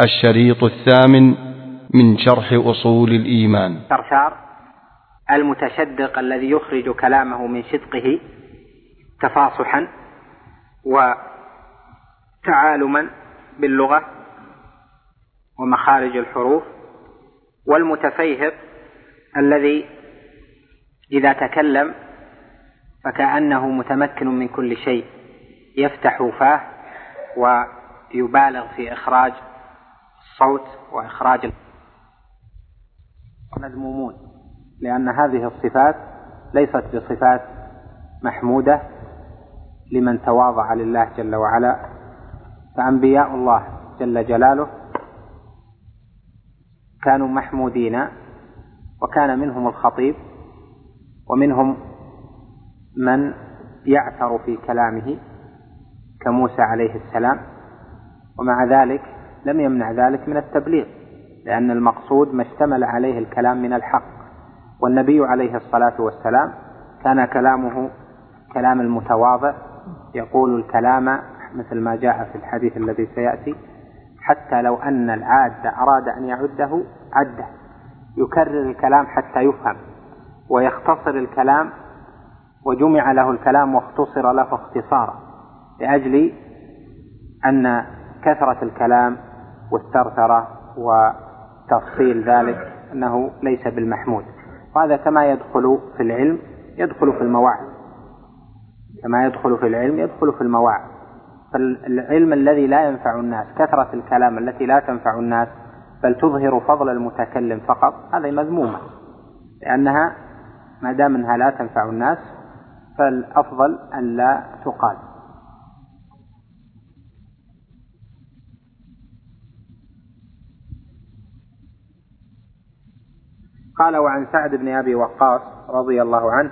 الشريط الثامن من شرح أصول الإيمان. ثرثار المتشدق الذي يخرج كلامه من شدقه تفاصحا وتعالما باللغة ومخارج الحروف والمتفيهق الذي إذا تكلم فكأنه متمكن من كل شيء يفتح فاه ويبالغ في إخراج الصوت وإخراج مذمومون لأن هذه الصفات ليست بصفات محمودة لمن تواضع لله جل وعلا. فأنبياء الله جل جلاله كانوا محمودين وكان منهم الخطيب ومنهم من يعثر في كلامه كموسى عليه السلام. ومع ذلك لم يمنع ذلك من التبليغ لأن المقصود ما اشتمل عليه الكلام من الحق. والنبي عليه الصلاة والسلام كان كلامه كلام المتواضع يقول الكلام مثل ما جاء في الحديث الذي سيأتي حتى لو أن العاد أراد أن يعده عده. يكرر الكلام حتى يفهم ويختصر الكلام وجمع له الكلام واختصر له اختصارا لأجل أن كثرة الكلام والثرثرة وتفصيل ذلك أنه ليس بالمحمود. وهذا كما يدخل في العلم يدخل في المواعظ. كما يدخل في العلم يدخل في المواعظ. فالعلم الذي لا ينفع الناس كثرة الكلام التي لا تنفع الناس بل تظهر فضل المتكلم فقط هذه مذمومة. لأنها ما دام أنها لا تنفع الناس فالأفضل أن لا تقال. قال وعن سعد بن أبي وقاص رضي الله عنه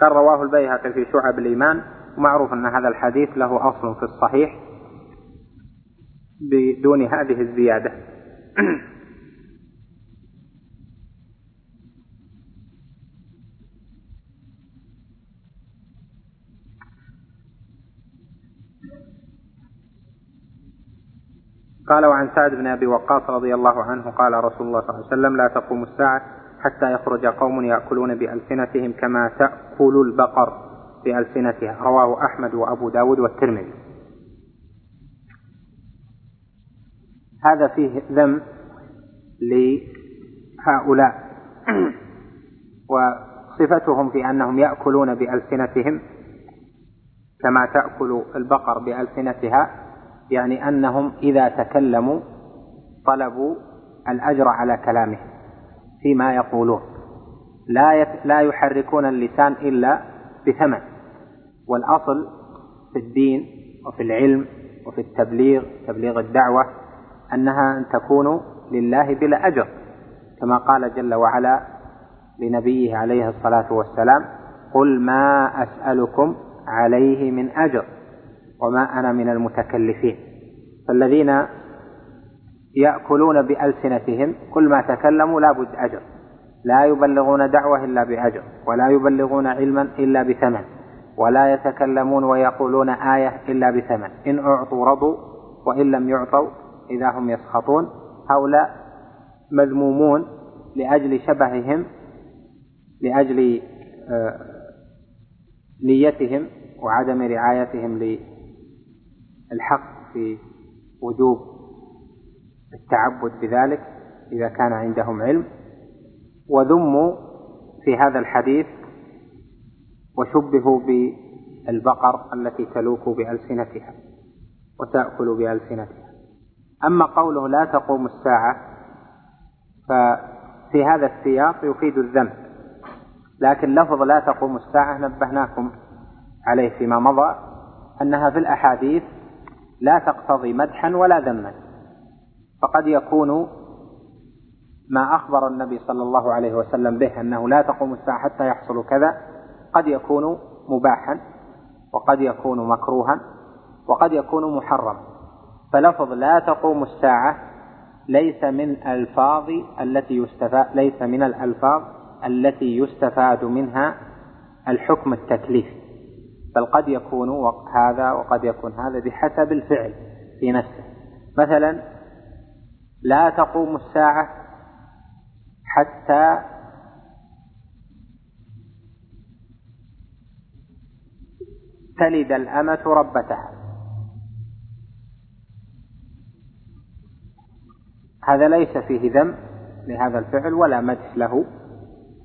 قال رواه البيهقي في شعب الإيمان ومعروف أن هذا الحديث له أصل في الصحيح بدون هذه الزيادة. قال وعن سعد بن أبي وقاص رضي الله عنه قال رسول الله صلى الله عليه وسلم لا تقوم الساعة حتى يخرج قوم يأكلون بألسنتهم كما تأكل البقر بألسنتها. رواه أحمد وأبو داود والترمذي. هذا فيه ذم لهؤلاء. وصفتهم في أنهم يأكلون بألسنتهم كما تأكل البقر بألسنتها. يعني أنهم إذا تكلموا طلبوا الأجر على كلامهم فيما يقولون. لا لا يحركون اللسان إلا بثمن. والأصل في الدين وفي العلم وفي التبليغ تبليغ الدعوة أنها أن تكون لله بلا أجر كما قال جل وعلا لنبيه عليه الصلاة والسلام قل ما أسألكم عليه من أجر. وما أنا من المتكلفين. فالذين يأكلون بألسنتهم كل ما تكلموا لا بد أجر. لا يبلغون دعوة إلا بأجر ولا يبلغون علما إلا بثمن ولا يتكلمون ويقولون آية إلا بثمن. إن أعطوا رضوا وإن لم يعطوا إذا هم يسخطون. هؤلاء مذمومون لأجل شبههم لأجل آه، نيتهم وعدم رعايتهم للحق في وجوب التعبد بذلك إذا كان عندهم علم وذموا في هذا الحديث وشبهوا بالبقر التي تلوك بألسنتها وتأكل بألسنتها. أما قوله لا تقوم الساعة ففي هذا السياق يفيد الذنب. لكن لفظ لا تقوم الساعة نبهناكم عليه فيما مضى أنها في الأحاديث لا تقتضي مدحا ولا ذما. فقد يكون ما أخبر النبي صلى الله عليه وسلم به أنه لا تقوم الساعة حتى يحصل كذا قد يكون مباحا وقد يكون مكروها وقد يكون محرما. فلفظ لا تقوم الساعة ليس من ألفاظ التي يستفاد ليس من الألفاظ التي يستفاد منها الحكم التكليفي. بل قد يكون هذا وقد يكون هذا بحسب الفعل في نفسه. مثلا لا تقوم الساعة حتى تلد الأمة ربتها. هذا ليس فيه ذم لهذا الفعل ولا مدح له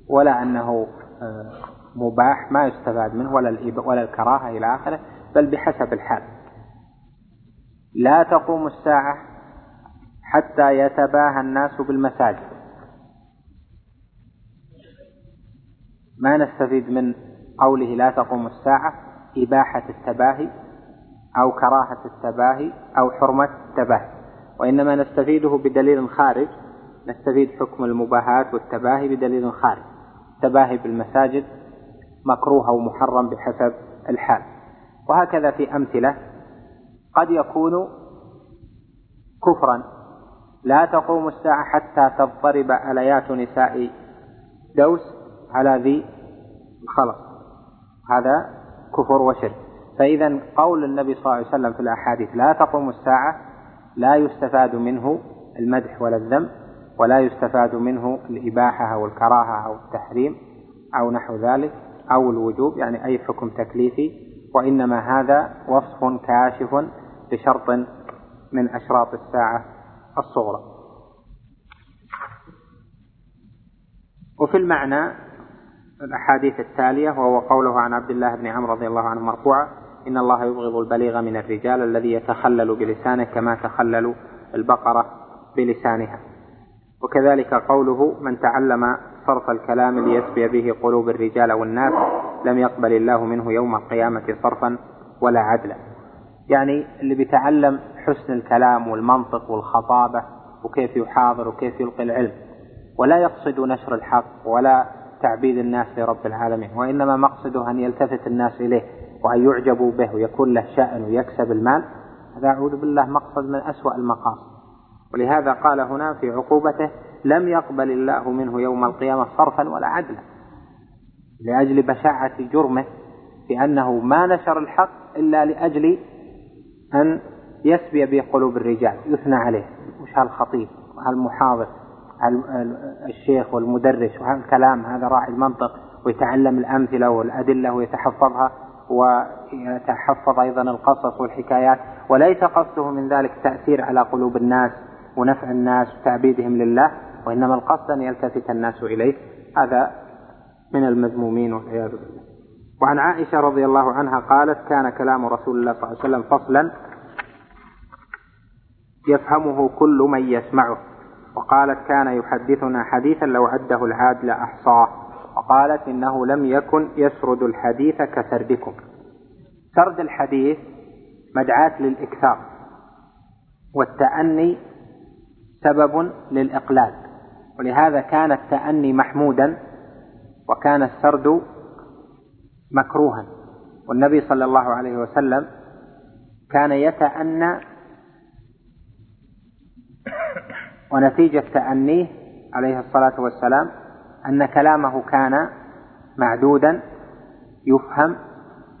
ولا أنه آه، مباح ما يستفاد منه ولا ولا الكراهة إلى آخره بل بحسب الحال. لا تقوم الساعة حتى يتباهى الناس بالمساجد. ما نستفيد من قوله لا تقوم الساعة إباحة التباهي أو كراهة التباهي أو حرمة التباهي. وإنما نستفيده بدليل خارج. نستفيد حكم المباهاة والتباهي بدليل خارج. التباهي بالمساجد مكروه أو محرم بحسب الحال. وهكذا في أمثلة قد يكون كفرا. لا تقوم الساعة حتى تضطرب أليات نساء دوس على ذي الخلق. هذا كفر وشرك. فإذا قول النبي صلى الله عليه وسلم في الأحاديث لا تقوم الساعة لا يستفاد منه المدح ولا الذم ولا يستفاد منه الإباحة أو الكراهة أو التحريم أو نحو ذلك. أو الوجوب يعني أي حكم تكليفي وإنما هذا وصف كاشف لشرط من أشراط الساعة الصغرى. وفي المعنى الأحاديث التالية وهو قوله عن عبد الله بن عمرو رضي الله عنه مرفوعا إن الله يبغض البليغ من الرجال الذي يتخلل بلسانه كما تخلل البقرة بلسانها. وكذلك قوله من تعلم صرف الكلام ليسبي به قلوب الرجال والناس لم يقبل الله منه يوم القيامة صرفا ولا عدلا. يعني اللي بيتعلم حسن الكلام والمنطق والخطابة وكيف يحاضر وكيف يلقي العلم ولا يقصد نشر الحق ولا تعبيد الناس لرب العالمين وإنما مقصده أن يلتفت الناس إليه وأن يعجبوا به ويكون له شأن ويكسب المال. هذا أعوذ بالله مقصد من أسوأ المقاصد. ولهذا قال هنا في عقوبته لم يقبل الله منه يوم القيامة صرفا ولا عدلا لأجل بشاعة جرمه بأنه ما نشر الحق إلا لأجل أن يسبي به قلوب الرجال يثنى عليه. مش هالخطيب؟ وهالمحاضر الشيخ والمدرس؟ وهالكلام؟ هذا راعي المنطق. ويتعلم الأمثلة والأدلة ويتحفظها ويتحفظ أيضا القصص والحكايات. وليس قصده من ذلك تأثير على قلوب الناس ونفع الناس وتعبيدهم لله. وإنما القصد أن يلتفت الناس إليه هذا من المذمومين والعياذ بالله. وعن عائشة رضي الله عنها قالت كان كلام رسول الله صلى الله عليه وسلم فصلا يفهمه كل من يسمعه. وقالت كان يحدثنا حديثا لو عده العاد لأحصاه وقالت إنه لم يكن يسرد الحديث كسردكم. سرد الحديث مدعاة للإكثار والتأني سبب للإقلال. ولهذا كان التأني محمودا وكان السرد مكروها. والنبي صلى الله عليه وسلم كان يتأنى ونتيجة تأنيه عليه الصلاة والسلام أن كلامه كان معدودا يفهم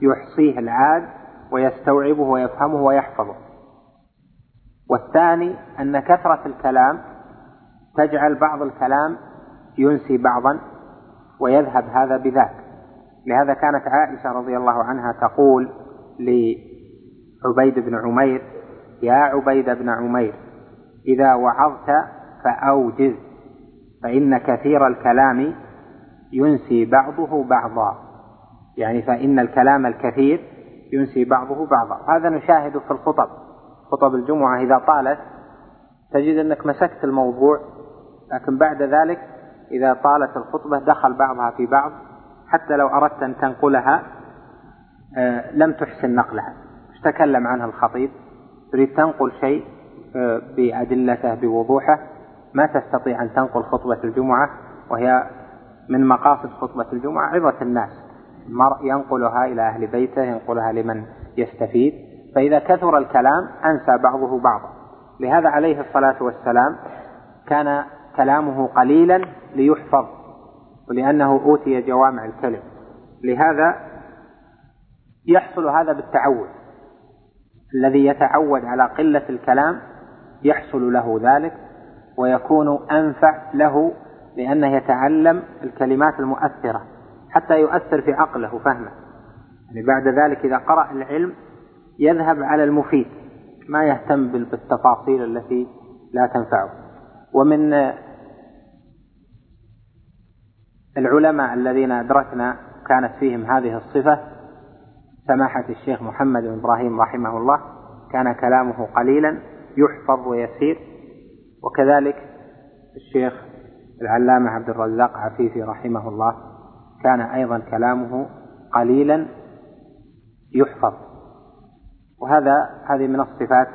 يحصيه العاد ويستوعبه ويفهمه ويحفظه. والثاني أن كثرة الكلام تجعل بعض الكلام ينسي بعضا ويذهب هذا بذاك. لهذا كانت عائشة رضي الله عنها تقول لعبيد بن عمير يا عبيد بن عمير إذا وعظت فأوجز فإن كثير الكلام ينسي بعضه بعضا. يعني فإن الكلام الكثير ينسي بعضه بعضا. هذا نشاهد في الخطب خطب الجمعة. إذا طالت تجد أنك مسكت الموضوع لكن بعد ذلك إذا طالت الخطبة دخل بعضها في بعض حتى لو أردت أن تنقلها آه، لم تحسن نقلها. تكلم عنها الخطيب. تريد تنقل شيء آه، بأدلته بوضوحه. ما تستطيع أن تنقل خطبة الجمعة وهي من مقاصد خطبة الجمعة عظة الناس. المرء ينقلها إلى أهل بيته ينقلها لمن يستفيد. فإذا كثر الكلام أنسى بعضه بعضا. لهذا عليه الصلاة والسلام كان كلامه قليلا ليحفظ ولأنه أوتي جوامع الكلم. لهذا يحصل هذا بالتعود. الذي يتعود على قلة الكلام يحصل له ذلك ويكون أنفع له لأنه يتعلم الكلمات المؤثرة حتى يؤثر في عقله وفهمه يعني بعد ذلك إذا قرأ العلم يذهب على المفيد ما يهتم بالتفاصيل التي لا تنفعه. ومن العلماء الذين أدركنا كانت فيهم هذه الصفة سماحة الشيخ محمد بن إبراهيم رحمه الله كان كلامه قليلا يحفظ ويسير وكذلك الشيخ العلامة عبد الرزاق عفيفي رحمه الله كان أيضا كلامه قليلا يحفظ. وهذا هذه من الصفات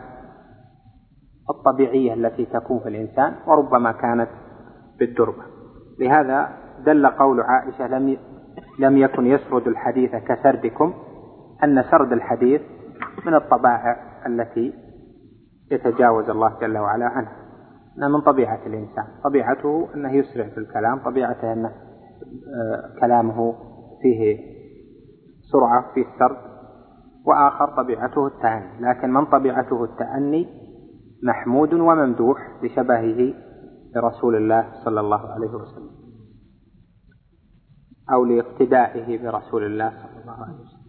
الطبيعية التي تكون في الإنسان وربما كانت بالدربة. لهذا دل قول عائشة لم لم يكن يسرد الحديث كسردكم أن سرد الحديث من الطبائع التي يتجاوز الله جل وعلا عنها. من طبيعة الإنسان طبيعته أنه يسرع في الكلام طبيعته أنه آه، كلامه فيه سرعة فيه سرد. وآخر طبيعته التأني. لكن من طبيعته التأني؟ محمود وممدوح لشبهه برسول الله صلى الله عليه وسلم. أو لاقتدائه برسول الله صلى الله عليه وسلم.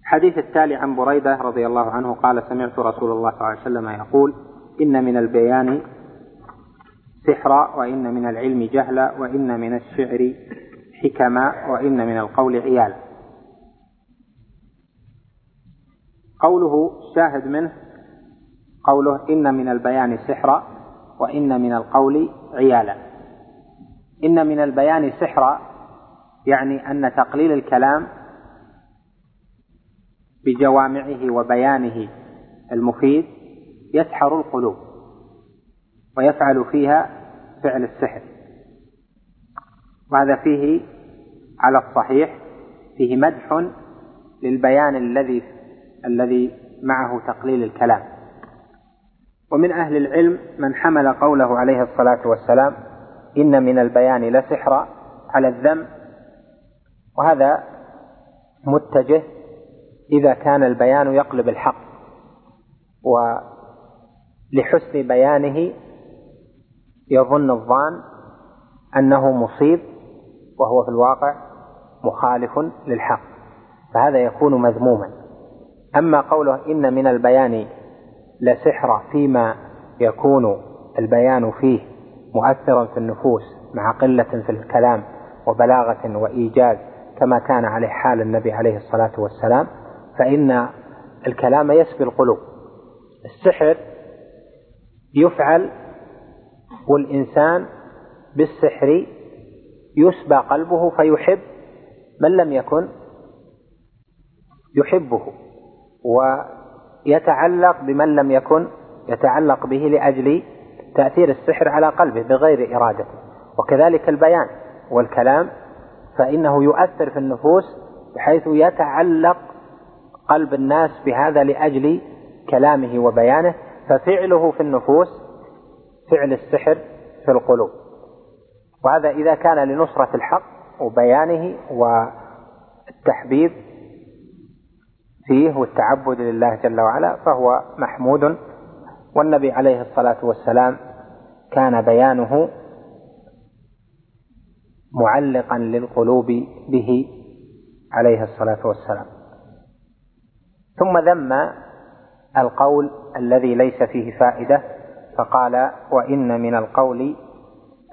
الحديث التالي عن بريدة رضي الله عنه قال سمعت رسول الله صلى الله عليه وسلم يقول إن من البيان سحرا وإن من العلم جهلا وإن من الشعر حكما وإن من القول عيالا قوله الشاهد منه قوله إن من البيان سحرا وإن من القول عيالا. إن من البيان سحرا يعني أن تقليل الكلام بجوامعه وبيانه المفيد يسحر القلوب ويفعل فيها فعل السحر. وهذا فيه على الصحيح فيه مدح للبيان الذي الذي معه تقليل الكلام. ومن أهل العلم من حمل قوله عليه الصلاة والسلام إن من البيان لسحرا على الذم وهذا متجه إذا كان البيان يقلب الحق ولحسن بيانه يظن الظان أنه مصيب وهو في الواقع مخالف للحق فهذا يكون مذموما. أما قوله إن من البيان لسحر فيما يكون البيان فيه مؤثرا في النفوس مع قلة في الكلام وبلاغة وإيجاز كما كان عليه حال النبي عليه الصلاة والسلام فإن الكلام يسبي القلوب. السحر يفعل والإنسان بالسحر يسبى قلبه فيحب من لم يكن يحبه ويتعلق بمن لم يكن يتعلق به لأجل تأثير السحر على قلبه بغير إرادته. وكذلك البيان والكلام فإنه يؤثر في النفوس بحيث يتعلق قلب الناس بهذا لأجل كلامه وبيانه ففعله في النفوس فعل السحر في القلوب. وهذا إذا كان لنصرة الحق وبيانه والتحبيب فيه والتعبد لله جل وعلا فهو محمود والنبي عليه الصلاة والسلام كان بيانه معلقا للقلوب به عليه الصلاة والسلام. ثم ذم القول الذي ليس فيه فائدة فقال وإن من القول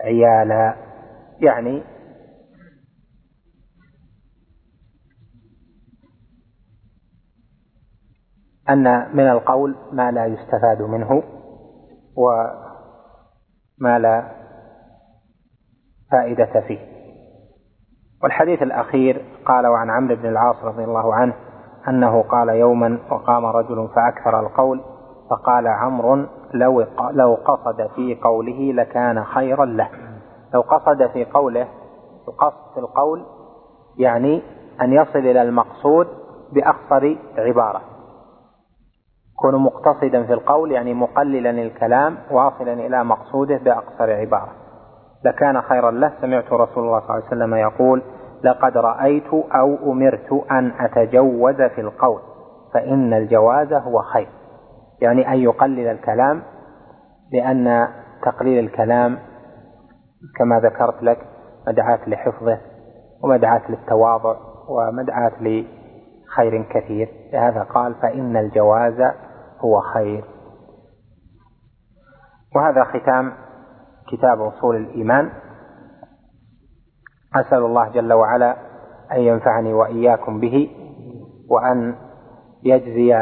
عيالا. يعني أن من القول ما لا يستفاد منه وما لا فائدة فيه. والحديث الأخير قال وعن عمرو بن العاص رضي الله عنه أنه قال يوما وقام رجل فأكثر القول فقال عمرو لو لو قصد في قوله لكان خيرا له. لو قصد في قوله القصد في القول يعني أن يصل إلى المقصود بأقصر عبارة. يكون مقتصدا في القول يعني مقللا الكلام واصلا إلى مقصوده بأقصر عبارة. لكان خيرا له. سمعت رسول الله صلى الله عليه وسلم يقول لقد رأيت أو أمرت أن أتجوز في القول فإن الجواز هو خير. يعني أن يقلل الكلام لأن تقليل الكلام كما ذكرت لك مدعاة لحفظه ومدعاة للتواضع ومدعاة لخير كثير. لهذا قال فإن الجواز هو خير. وهذا ختام كتاب أصول الإيمان. أسأل الله جل وعلا أن ينفعني وإياكم به وأن يجزي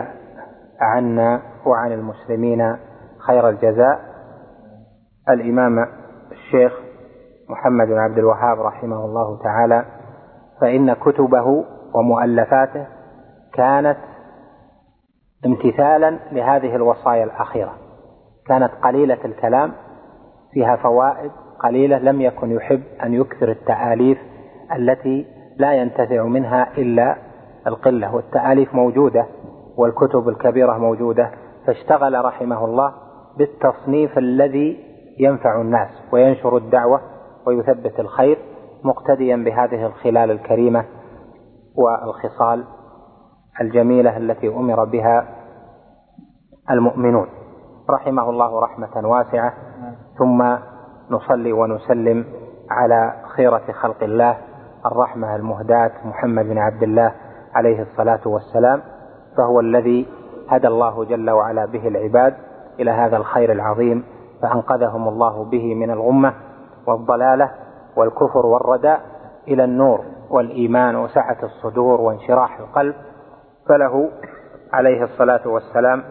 عنا وعن المسلمين خير الجزاء. الإمام الشيخ محمد بن عبد الوهاب رحمه الله تعالى فإن كتبه ومؤلفاته كانت امتثالا لهذه الوصايا الأخيرة. كانت قليلة الكلام فيها فوائد قليلة لم يكن يحب أن يكثر التآليف التي لا ينتفع منها إلا القلة والتآليف موجودة والكتب الكبيرة موجودة فاشتغل رحمه الله بالتصنيف الذي ينفع الناس وينشر الدعوة ويثبت الخير مقتديا بهذه الخلال الكريمة والخصال الجميلة التي أمر بها المؤمنون. رحمه الله رحمة واسعة. ثم نصلي ونسلم على خيرة خلق الله الرحمة المهداة محمد بن عبد الله عليه الصلاة والسلام فهو الذي هدى الله جل وعلا به العباد إلى هذا الخير العظيم فأنقذهم الله به من الغمة والضلالة والكفر والرداء إلى النور والإيمان وسعة الصدور وانشراح القلب. فله عليه الصلاة والسلام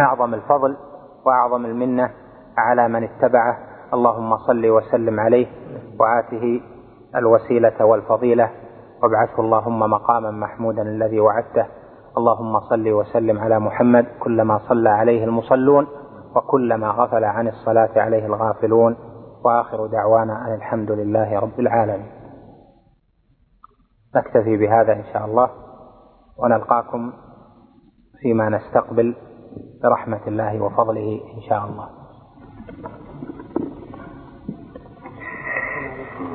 أعظم الفضل وأعظم المنة على من اتبعه. اللهم صل وسلم عليه وآته الوسيلة والفضيلة. وابعثه اللهم مقاما محمودا الذي وعدته. اللهم صل وسلم على محمد كلما صلى عليه المصلون وكلما غفل عن الصلاة عليه الغافلون. وآخر دعوانا أن الحمد لله رب العالمين. نكتفي بهذا إن شاء الله ونلقاكم فيما نستقبل برحمة الله وفضله إن شاء الله.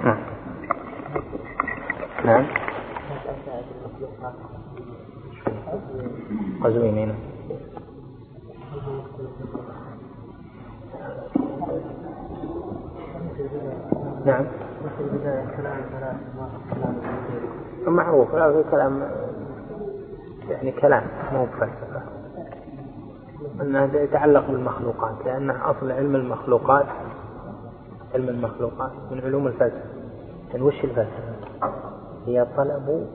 نعم. نعم. قزوينين نعم. معروف هذا كلام يعني كلام مو بفلسفة أنه يتعلق بالمخلوقات لأن أصل علم المخلوقات علم المخلوقات من علوم الفلسفة. يعني وش الفلسفة؟ هي طلب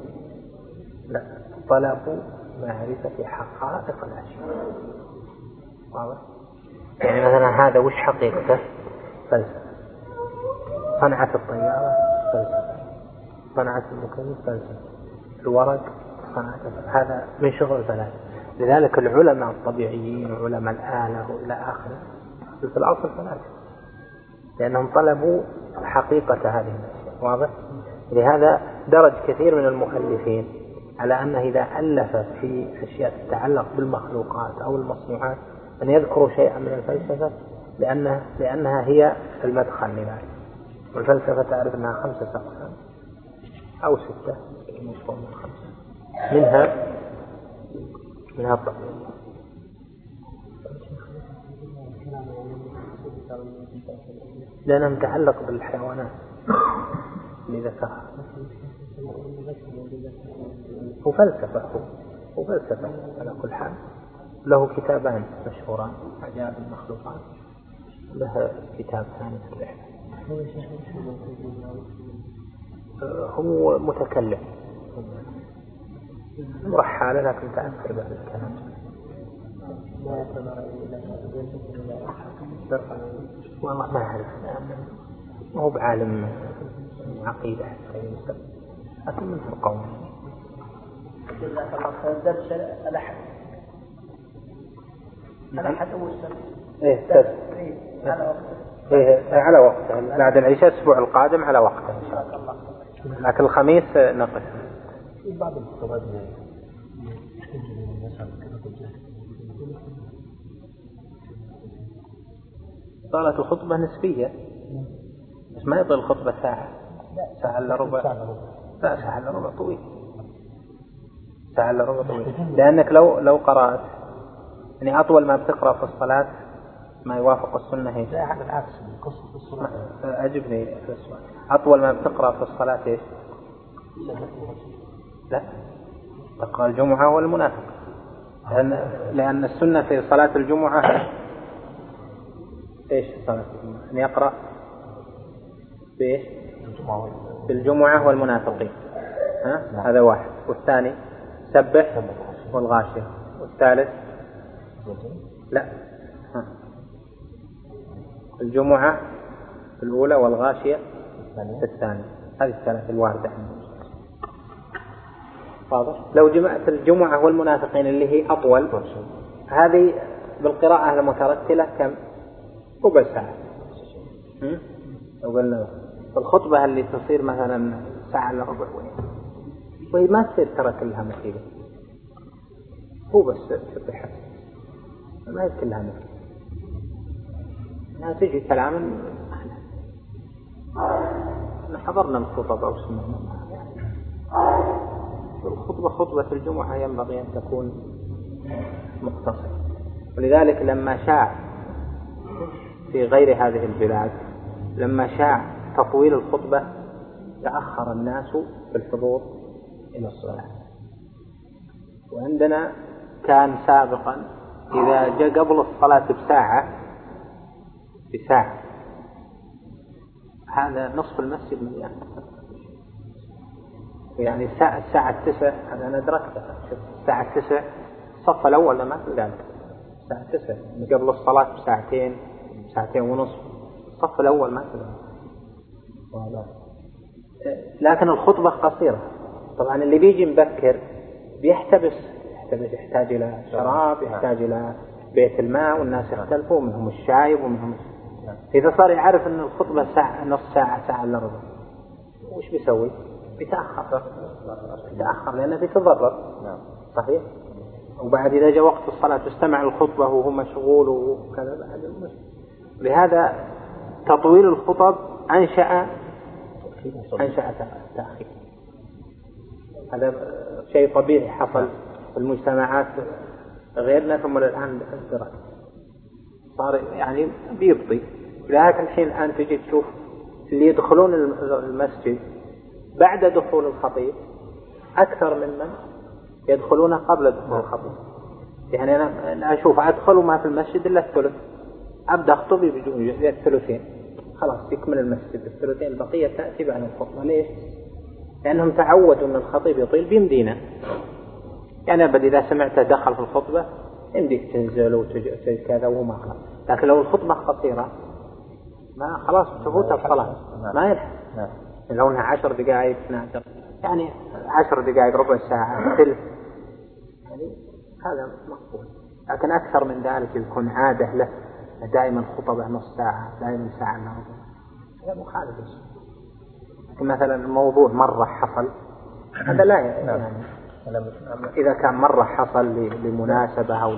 لا طلب معرفة حقائق الأشياء. واضح؟ يعني مثلا هذا وش حقيقته؟ فلسفة. صنعة الطيارة فلسفة. صنعة المكيف فلسفة. الورق صنعة هذا من شغل الفلاسفة. لذلك العلماء الطبيعيين وعلماء الآلة وإلى آخره في الأصل فلاسفة لأنهم طلبوا حقيقة هذه الأشياء واضح؟ لهذا درج كثير من المؤلفين على أنه إذا ألف في أشياء تتعلق بالمخلوقات أو المصنوعات أن يذكروا شيئا من الفلسفة لأنها, لأنها هي المدخل لذلك والفلسفة تعرف أنها خمسة أقسام أو ستة مفهوم من خمسة منها منها لأنها متعلق بالحيوانات اللي ذكرها. هو فلسفة هو هو فلسفة على كل حال. له كتابان مشهوران عجائب المخلوقات. له كتاب ثاني في الرحلة. هو متكلم. مرحالة لكن تأثر به الكلام. والله ما أعرف. ما هو بعالم عقيدة لكن من القوم. درس الأحد الأحد أو السبت. إيه السبت. إيه على وقته. بعد العشاء الأسبوع القادم على وقته إن شاء الله. لكن الخميس نقص بعض الخطبات صارت الخطبة نسبية. بس ما يطول الخطبة ساعة. ساعة إلا ربع. لا ساعة إلا ربع طويل. ساعة إلا ربع طويل. لأنك لو لو قرأت يعني أطول ما بتقرأ في الصلاة ما يوافق السنة إيش؟ لا هذا العكس القصة في الصلاة. أجبني في السؤال. أطول ما بتقرأ في الصلاة إيش؟ لا. تقرأ الجمعة والمنافق. لأن لأن السنة في صلاة الجمعة إيش صلاة الجمعة؟ أن يقرأ؟ الجمعة بالجمعة والمنافقين. ها؟ هذا واحد. والثاني سبح والغاشية. والثالث لا. ها. الجمعة الأولى والغاشية الثانية. هذه الثلاث الواردة. واضح لو جمعت الجمعة والمنافقين اللي هي أطول هذه بالقراءة المترتلة كم؟ ربع ساعة. هم؟ لو قلنا الخطبة اللي تصير مثلا ساعة إلا ربع وهي وهي ما تصير ترى كلها مفيدة. هو بس سبحت ما هي كلها مفيدة. انها تجي كلام إحنا حضرنا الخطب أو سمعنا الخطبة خطبة الجمعة ينبغي أن تكون مقتصرة ولذلك لما شاع في غير هذه البلاد لما شاع تطويل الخطبة تأخر الناس في الحضور إلى الصلاة. وعندنا كان سابقا إذا جاء قبل الصلاة بساعة بساعة. هذا نصف المسجد مليان. يعني الساعة الساعة التسع هذا أنا أدركته. شوف الساعة التسع الصف الأول ما تلقى الساعة التسع قبل الصلاة بساعتين ساعتين ونصف. الصف الأول ما تلقى لكن الخطبة قصيرة. طبعا اللي بيجي مبكر بيحتبس. يحتبس يحتاج إلى شراب يحتاج إلى بيت الماء والناس يختلفوا منهم الشايب ومنهم إذا صار يعرف أن الخطبة ساعة نص ساعة ساعة إلا ربع. وش بيسوي؟ بيتأخر بيتأخر لأنه بيتضرر صحيح؟ وبعد إذا جاء وقت الصلاة استمع الخطبة وهو مشغول وكذا بعد. لهذا تطويل الخطب أنشأ أنشأ تأخير. هذا شيء طبيعي حصل في المجتمعات غيرنا ثم الآن ازدرت صار يعني بيبطي. لذلك الحين الآن تجي تشوف اللي يدخلون المسجد بعد دخول الخطيب أكثر ممن يدخلون قبل دخول الخطيب. يعني أنا أشوف أدخل وما في المسجد إلا الثلث. أبدأ أخطب يجون الثلثين. خلاص يكمل المسجد الثلثين البقية تأتي بعد الخطبة. ليش؟ لأنهم تعودوا أن الخطيب يطيل بيمدينا يعني أبد إذا سمعته دخل في الخطبة يمديك تنزل وتجي كذا وهو ما خلاص. لكن لو الخطبة قصيرة ما خلاص تفوت الصلاة. ما يلحق. لو انها عشر دقائق 12 يعني عشر دقائق ربع ساعة ثلث يعني هذا مقبول. لكن أكثر من ذلك يكون عادة له دائما خطبة نص ساعة دائما ساعة إلا ربع هذا مخالف لكن مثلا الموضوع مرة حصل هذا لا يعني إذا كان مرة حصل لمناسبة أو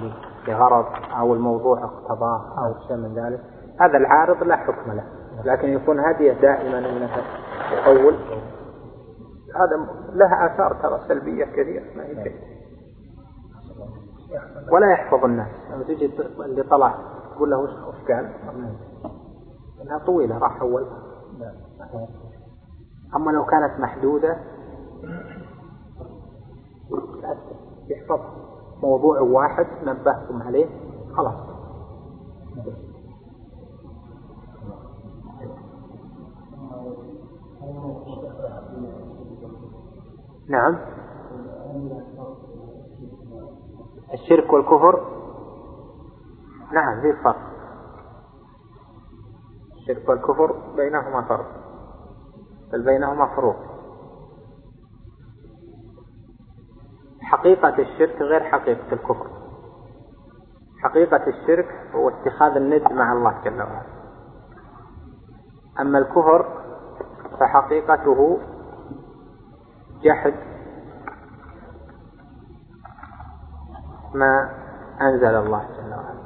لغرض أو الموضوع اقتضاه أو شيء من ذلك هذا العارض لا حكم له. لكن يكون هديه دائما انها يطول هذا لها آثار ترى سلبية كثيرة ما هي ولا يحفظ الناس. لما تجي اللي طلع تقول له وش قال؟ إنها طويلة راح أول. أما لو كانت محدودة يحفظها موضوع واحد نبهتم عليه خلاص. نعم. الشرك والكفر. نعم في فرق. الشرك والكفر بينهما فرق بل بينهما فروق. حقيقة الشرك غير حقيقة الكفر. حقيقة الشرك هو اتخاذ الند مع الله جل وعلا. أما الكفر فحقيقته جحد ما أنزل الله جل وعلا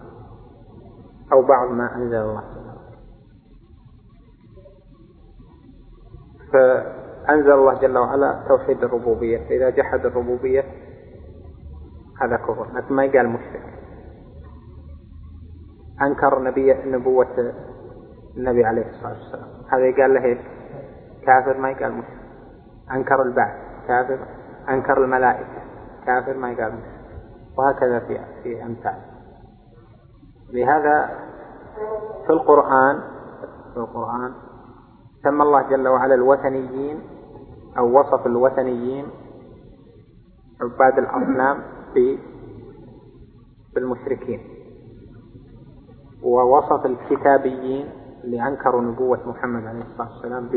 أو بعض ما أنزل الله جل وعلا. فأنزل الله جل وعلا توحيد الربوبية فإذا جحد الربوبية هذا كفر لكن ما قال مشرك. أنكر نبي نبوة النبي عليه الصلاة والسلام. هذا يقال له إيش؟ كافر ما يقال مشرك. أنكر البعث كافر. أنكر الملائكة كافر ما يقال مشرك. وهكذا في في أمثال. لهذا في القرآن في القرآن سمى الله جل وعلا الوثنيين أو وصف الوثنيين عباد الأصنام بالمشركين ووصف الكتابيين اللي أنكروا نبوة محمد عليه الصلاة والسلام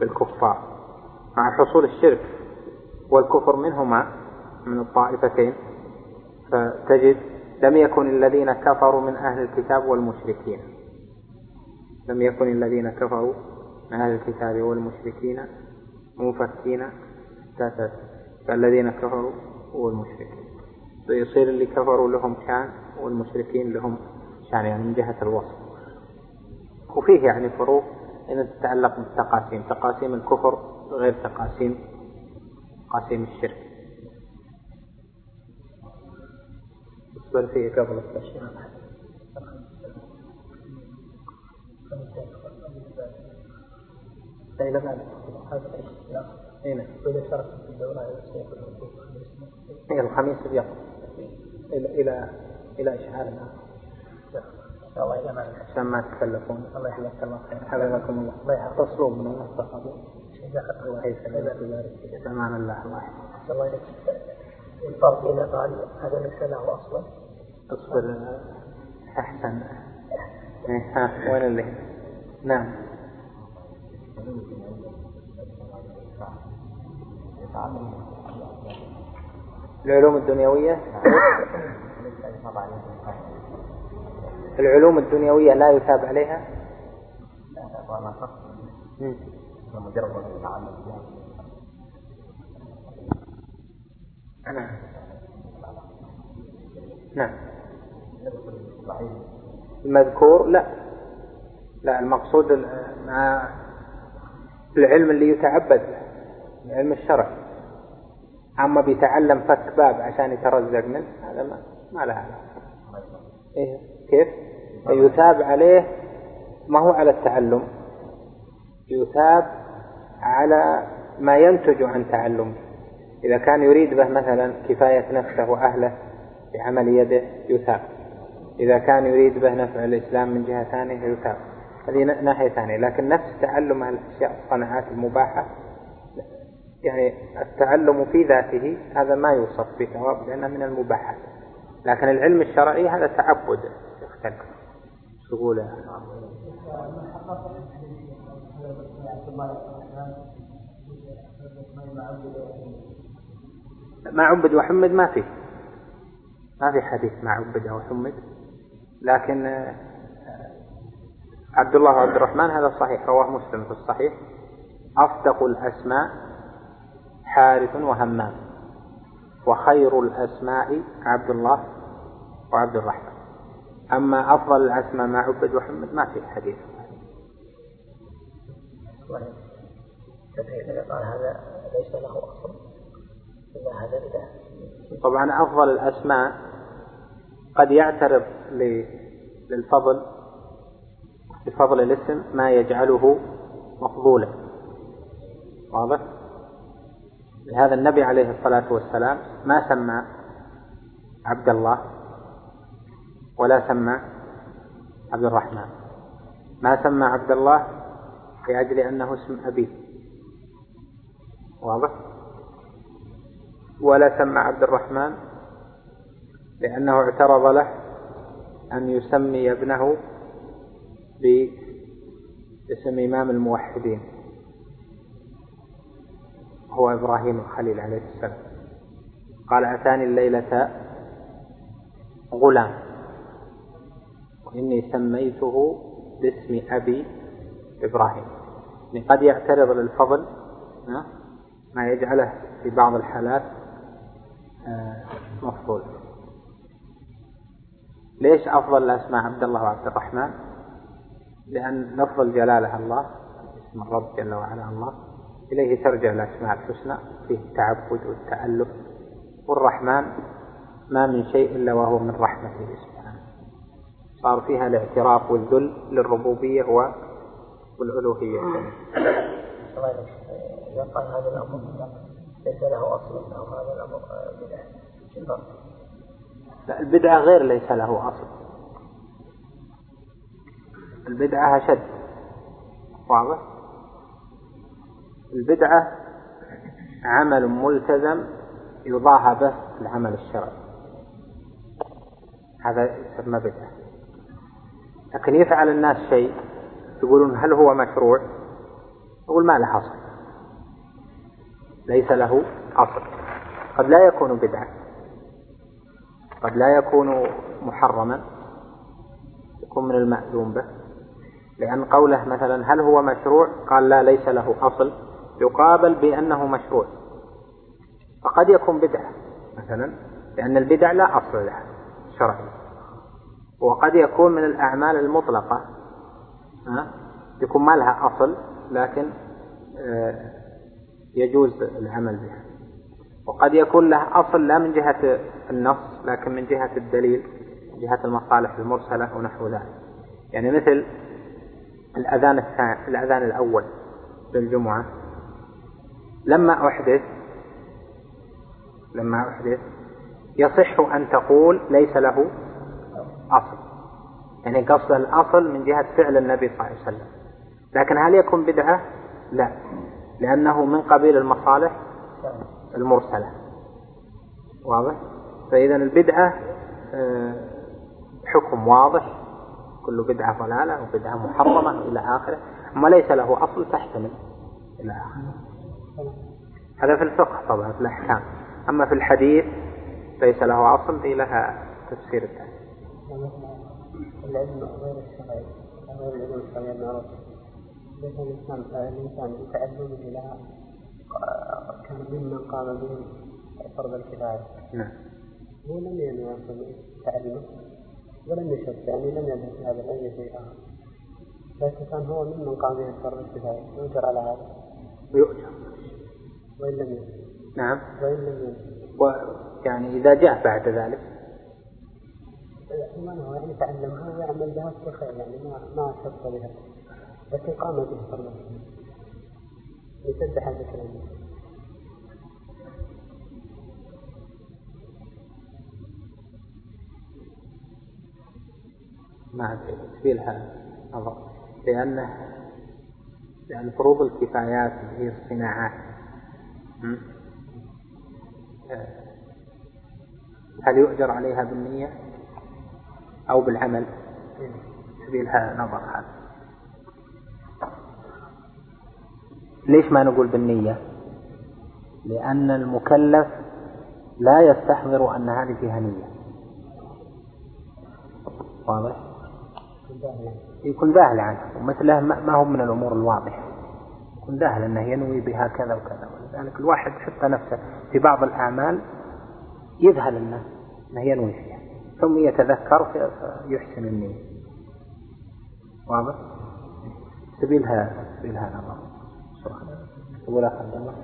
بالكفار مع حصول الشرك والكفر منهما من الطائفتين فتجد لم يكن الذين كفروا من أهل الكتاب والمشركين. لم يكن الذين كفروا من أهل الكتاب والمشركين منفكين كالذين كفروا والمشركين. فيصير اللي كفروا لهم شان والمشركين لهم شان يعني من جهة الوصف. وفيه يعني فروق إن تتعلق بالتقاسيم. تقاسيم الكفر غير تقاسيم تقاسيم الشرك. بل فيه قبل إذا إلى الخميس يقف إلى إلى إلى إشعار الله عشان ما تتكلفون الله يحفظك. الله خير حفظكم الله. الله يحفظ تصلوا من المصطفى الله. يسلمك ويبارك فيك أمان الله. الله. يحفظك. الله يحفظك. الفرق إذا قال هذا ليس له أصلا اصبر. أحسن. إيه، ها وين اللي؟ نعم. العلوم الدنيوية؟ العلوم الدنيوية لا يثاب عليها؟ مجرد نعم. نعم المذكور؟ لا. لا المقصود مع العلم اللي يتعبد له العلم الشرعي. أما بيتعلم فك باب عشان يترزق منه هذا ما, ما له علاقة. إيه كيف؟ يثاب عليه ما هو على التعلم. يثاب على ما ينتج عن تعلمه إذا كان يريد به مثلا كفاية نفسه وأهله بعمل يده يثاب. إذا كان يريد به نفع الإسلام من جهة ثانية يثاب. هذه ناحية ثانية. لكن نفس تعلم الأشياء الصناعات المباحة يعني التعلم في ذاته هذا ما يوصف بثواب لأنه من المباحات لكن العلم الشرعي هذا تعبد يختلف. تقول ما عبد وحمد ما في. ما في حديث ما عبد وحمد لكن آه، عبد الله وعبد الرحمن هذا صحيح رواه مسلم في الصحيح. أصدق الأسماء حارث وهمام. وخير الأسماء عبد الله وعبد الرحمن. أما أفضل الأسماء ما عبد وحمد ما في حديث. قال هذا ليس له أصل. هذا طبعا أفضل الأسماء قد يعترض للفضل بفضل الاسم ما يجعله مفضولا. واضح؟ لهذا النبي عليه الصلاة والسلام ما سمى عبد الله ولا سمى عبد الرحمن. ما سمى عبد الله لأجل أنه اسم أبيه. واضح؟ ولا سمى عبد الرحمن لأنه اعترض له أن يسمي ابنه باسم إمام الموحدين. هو إبراهيم الخليل عليه السلام. قال أتاني الليلة غلام. وإني سميته باسم أبي إبراهيم. يعني قد يعترض للفضل ما يجعله في بعض الحالات آه، مفضول. ليش أفضل الأسماء عبد الله وعبد الرحمن؟ لأن لفظ الجلالة الله اسم الرب جل وعلا الله إليه ترجع الأسماء الحسنى فيه التعبد والتألف والرحمن ما من شيء إلا وهو من رحمته. سبحانه صار فيها الاعتراف والذل للربوبية والألوهية. إذا قال هذا الأمر ليس له أصل أو هذا الأمر؟ لا البدعة غير ليس له أصل. البدعة أشد. واضح؟ البدعة عمل ملتزم يضاهى به العمل الشرعي. هذا يسمى بدعة. لكن يفعل الناس شيء يقولون هل هو مشروع؟ يقول ما له أصل. ليس له أصل. قد لا يكون بدعة قد لا يكون محرما. يكون من المأذون به. لأن قوله مثلا هل هو مشروع؟ قال لا ليس له أصل. يقابل بأنه مشروع. فقد يكون بدعة مثلا لأن البدع لا أصل لها شرعي وقد يكون من الأعمال المطلقة؟ يكون ما لها أصل لكن آه، يجوز العمل بها. وقد يكون له أصل لا من جهة النص لكن من جهة الدليل من جهة المصالح المرسلة ونحو ذلك. يعني مثل الأذان الثاني الأذان الأول للجمعة. لما أحدث لما أحدث يصح أن تقول ليس له أصل. يعني قصد الأصل من جهة فعل النبي صلى الله عليه وسلم. لكن هل يكون بدعة؟ لا. لأنه من قبيل المصالح المرسلة. واضح؟ فإذا البدعة آه، حكم واضح. كل بدعة ضلالة وبدعة محرمة إلى آخره. أما ليس له أصل تحتمل. إلى آخره. هذا في الفقه طبعا في الأحكام. أما في الحديث ليس له أصل لها تفسير ثاني العلم غير الشرعي غير العلم الشرعي المعروف ليس الإنسان الإنسان بتعلمه لها كان ممن قام به فرض الكفاية نعم هو لم ينوي تعلمه ولم يشك يعني لم يذهب في هذا العلم شيء آخر لكن كان هو ممن قام به فرض الكفاية يؤجر على هذا ويؤجر وإن لم ينوي نعم. وإن لم ينوي ويعني إذا جاء بعد ذلك. ما يعني تعلمها ويعمل بها في خير يعني ما ما شق بها. لكن قام به الكفاية يسبح هذا الكلام ما في لها نظر لأنه لأن فروض الكفايات هي الصناعات? آه، هل يؤجر عليها بالنية؟ أو بالعمل. في لها نظر هذا ليش ما نقول بالنية؟ لأن المكلف لا يستحضر أن هذه فيها نية. واضح؟ يكون ذاهل عنه. ومثله ما هو من الأمور الواضحة. يكون ذاهل أنه ينوي بها كذا وكذا. ولذلك الواحد حتى نفسه في بعض الأعمال يذهل أنه أنه ينوي ثم يتذكر في- فيحسن النية. واضح؟ سبيلها سبيلها نظر تقول أخ عبد الله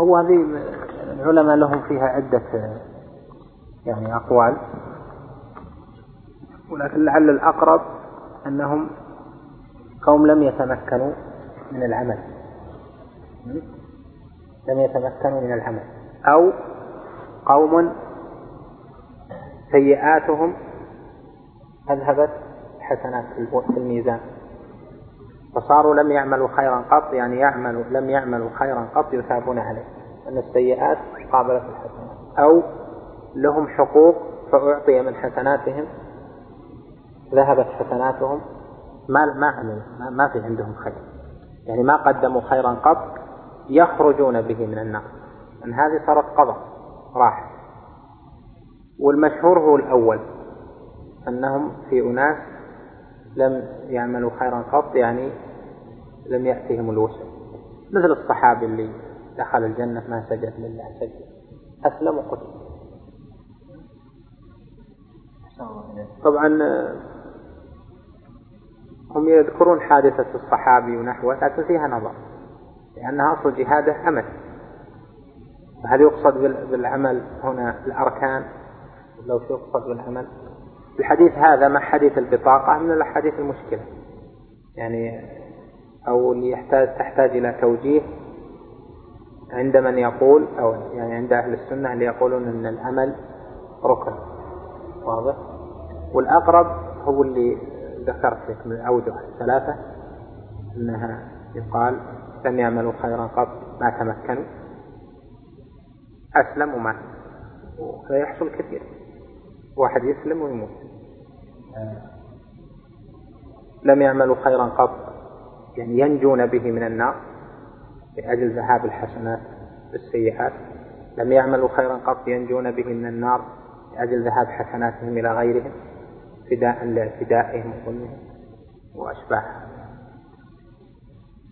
هو هذه العلماء لهم فيها عدة يعني أقوال. ولكن لعل الأقرب أنهم قوم لم يتمكنوا من العمل. لم يتمكنوا من العمل. أو قوم سيئاتهم أذهبت حسنات في الميزان. فصاروا لم يعملوا خيرا قط يعني يعملوا لم يعملوا خيرا قط يثابون عليه. أن السيئات قابلت الحسنات. أو لهم حقوق فأعطي من حسناتهم ذهبت حسناتهم ما ما عملوا ما, ما في عندهم خير. يعني ما قدموا خيرا قط يخرجون به من النار. أن هذه صارت قضاء راح. والمشهور هو الأول أنهم في أناس لم يعملوا خيرا قط يعني لم يأتهم الوسع. مثل الصحابي اللي دخل الجنة ما سجد لله سجد أسلم وقتل طبعا هم يذكرون حادثة الصحابي ونحوه لكن فيها نظر لأن أصل جهادة عمل فهل يقصد بالعمل هنا الأركان؟ لو يقصد بالعمل؟ الحديث هذا مع حديث البطاقة من الأحاديث المشكلة. يعني أو اللي يحتاج تحتاج إلى توجيه عند من يقول أو يعني عند أهل السنة اللي يقولون أن العمل ركن. واضح؟ والأقرب هو اللي ذكرت لك من الأوجه الثلاثة أنها يقال لم يعملوا خيرا قط ما تمكنوا. أسلم ومات وهذا يحصل كثير. واحد يسلم ويموت. لم يعملوا خيرا قط يعني ينجون به من النار لأجل ذهاب الحسنات بالسيئات. لم يعملوا خيرا قط ينجون به من النار لأجل ذهاب حسناتهم إلى غيرهم. فداء لاعتدائهم وظلمهم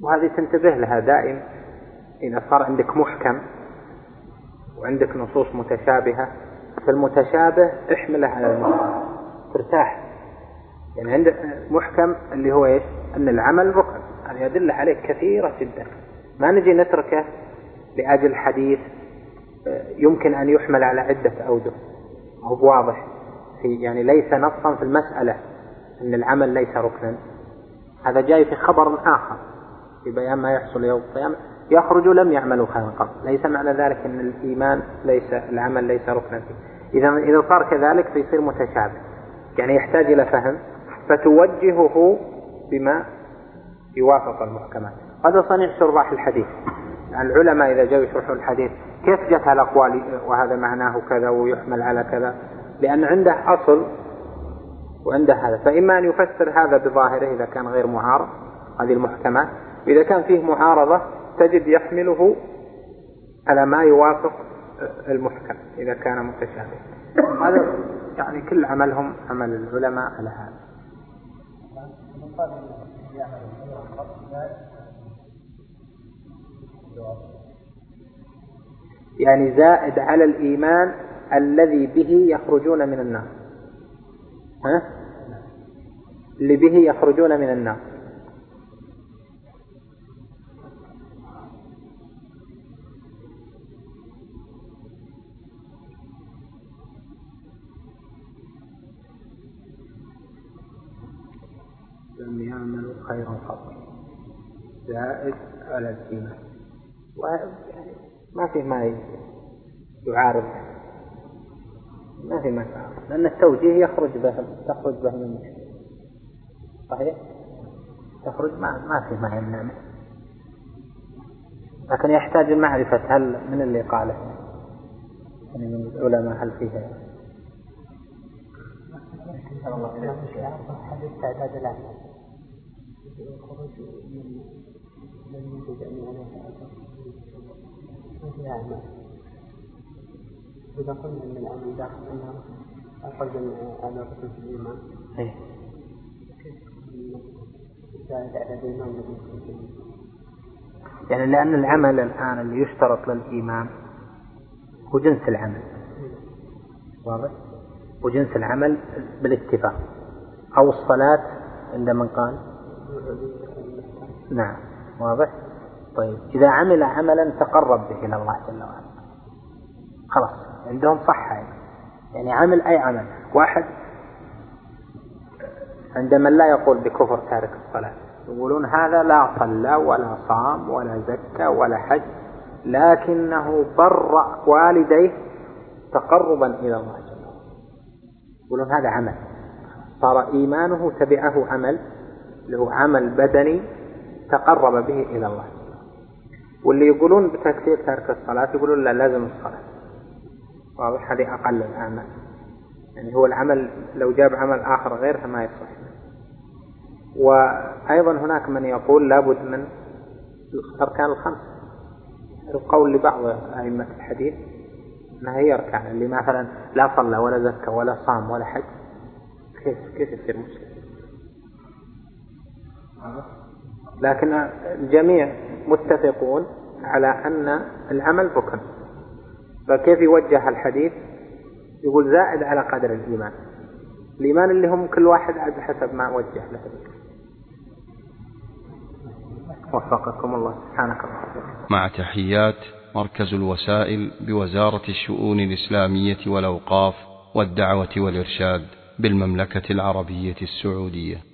وهذه تنتبه لها دائم إذا صار عندك محكم وعندك نصوص متشابهة فالمتشابه احمله على المحكم ترتاح. يعني عندك محكم اللي هو إيش؟ أن العمل ركن. هذه ادله عليه كثيرة جدا. ما نجي نتركه لأجل حديث آه، يمكن أن يحمل على عدة أوجه. هو واضح. في يعني ليس نصا في المسألة أن العمل ليس ركنا. هذا جاي في خبر آخر في بيان ما يحصل يوم القيامة. يخرج لم يعملوا خيرا قط ليس معنى ذلك أن الإيمان ليس العمل ليس ركنا فيه. اذا إذا صار كذلك فيصير متشابه. يعني يحتاج إلى فهم. فتوجهه بما يوافق المحكمات. هذا صنيع شراح الحديث. العلماء إذا جاءوا يشرحوا الحديث كيف جت هالأقوال وهذا معناه كذا ويحمل على كذا. لأن عنده أصل وعنده هذا. فإما أن يفسر هذا بظاهره إذا كان غير معارض هذه المحكمات إذا كان فيه معارضة تجد يحمله على ما يوافق المحكم إذا كان متشابه. هذا يعني كل عملهم عمل العلماء على هذا. يعني زائد على الإيمان الذي به يخرجون من النار. ها؟ اللي به يخرجون من النار. لم يعملوا خيرا قط زائد على الإيمان ما في ما يعارض. ما في يعارض لأن التوجيه يخرج به تخرج به من المشكلة صحيح؟ تخرج؟ ما ما في ما يمنع لكن يحتاج المعرفة هل من اللي قاله؟ يعني من العلماء هل فيها حديث تعداد الأعمال الخروج من لم يجد أن إذا قلنا أن العمل داخل النار أخرج على ركن في الإيمان. إيه. يعني لأن العمل الآن اللي يشترط للإيمان هو جنس العمل. واضح؟ وجنس العمل بالاتفاق. أو الصلاة عند من قال؟ نعم. واضح؟ طيب. إذا عمل عملا تقرب به إلى الله جل وعلا. خلاص. عندهم صح يعني. يعني عمل أي عمل. واحد عند من لا يقول بكفر تارك الصلاة يقولون هذا لا صلى ولا صام ولا زكى ولا حج لكنه برأ والديه تقربا إلى الله جل وعلا. يقولون هذا عمل. صار إيمانه تبعه عمل هو عمل بدني تقرب به إلى الله واللي يقولون بتكفير ترك الصلاة يقولون لا لازم الصلاة. واضح؟ هذه أقل الأعمال يعني هو العمل لو جاب عمل آخر غيرها ما يصح. وأيضا هناك من يقول لابد من الأركان الخمس. القول لبعض أئمة الحديث أنها هي أركان اللي مثلا لا صلى ولا زكى ولا صام ولا حج. كيف كيف يصير مسلم؟ لكن الجميع متفقون على أن العمل ركن. فكيف يوجه الحديث؟ يقول زائد على قدر الإيمان. الإيمان اللي هم كل واحد على حسب ما وجه له. وفقكم الله. سبحانك مع تحيات مركز الوسائل بوزارة الشؤون الإسلامية والأوقاف والدعوة والإرشاد بالمملكة العربية السعودية.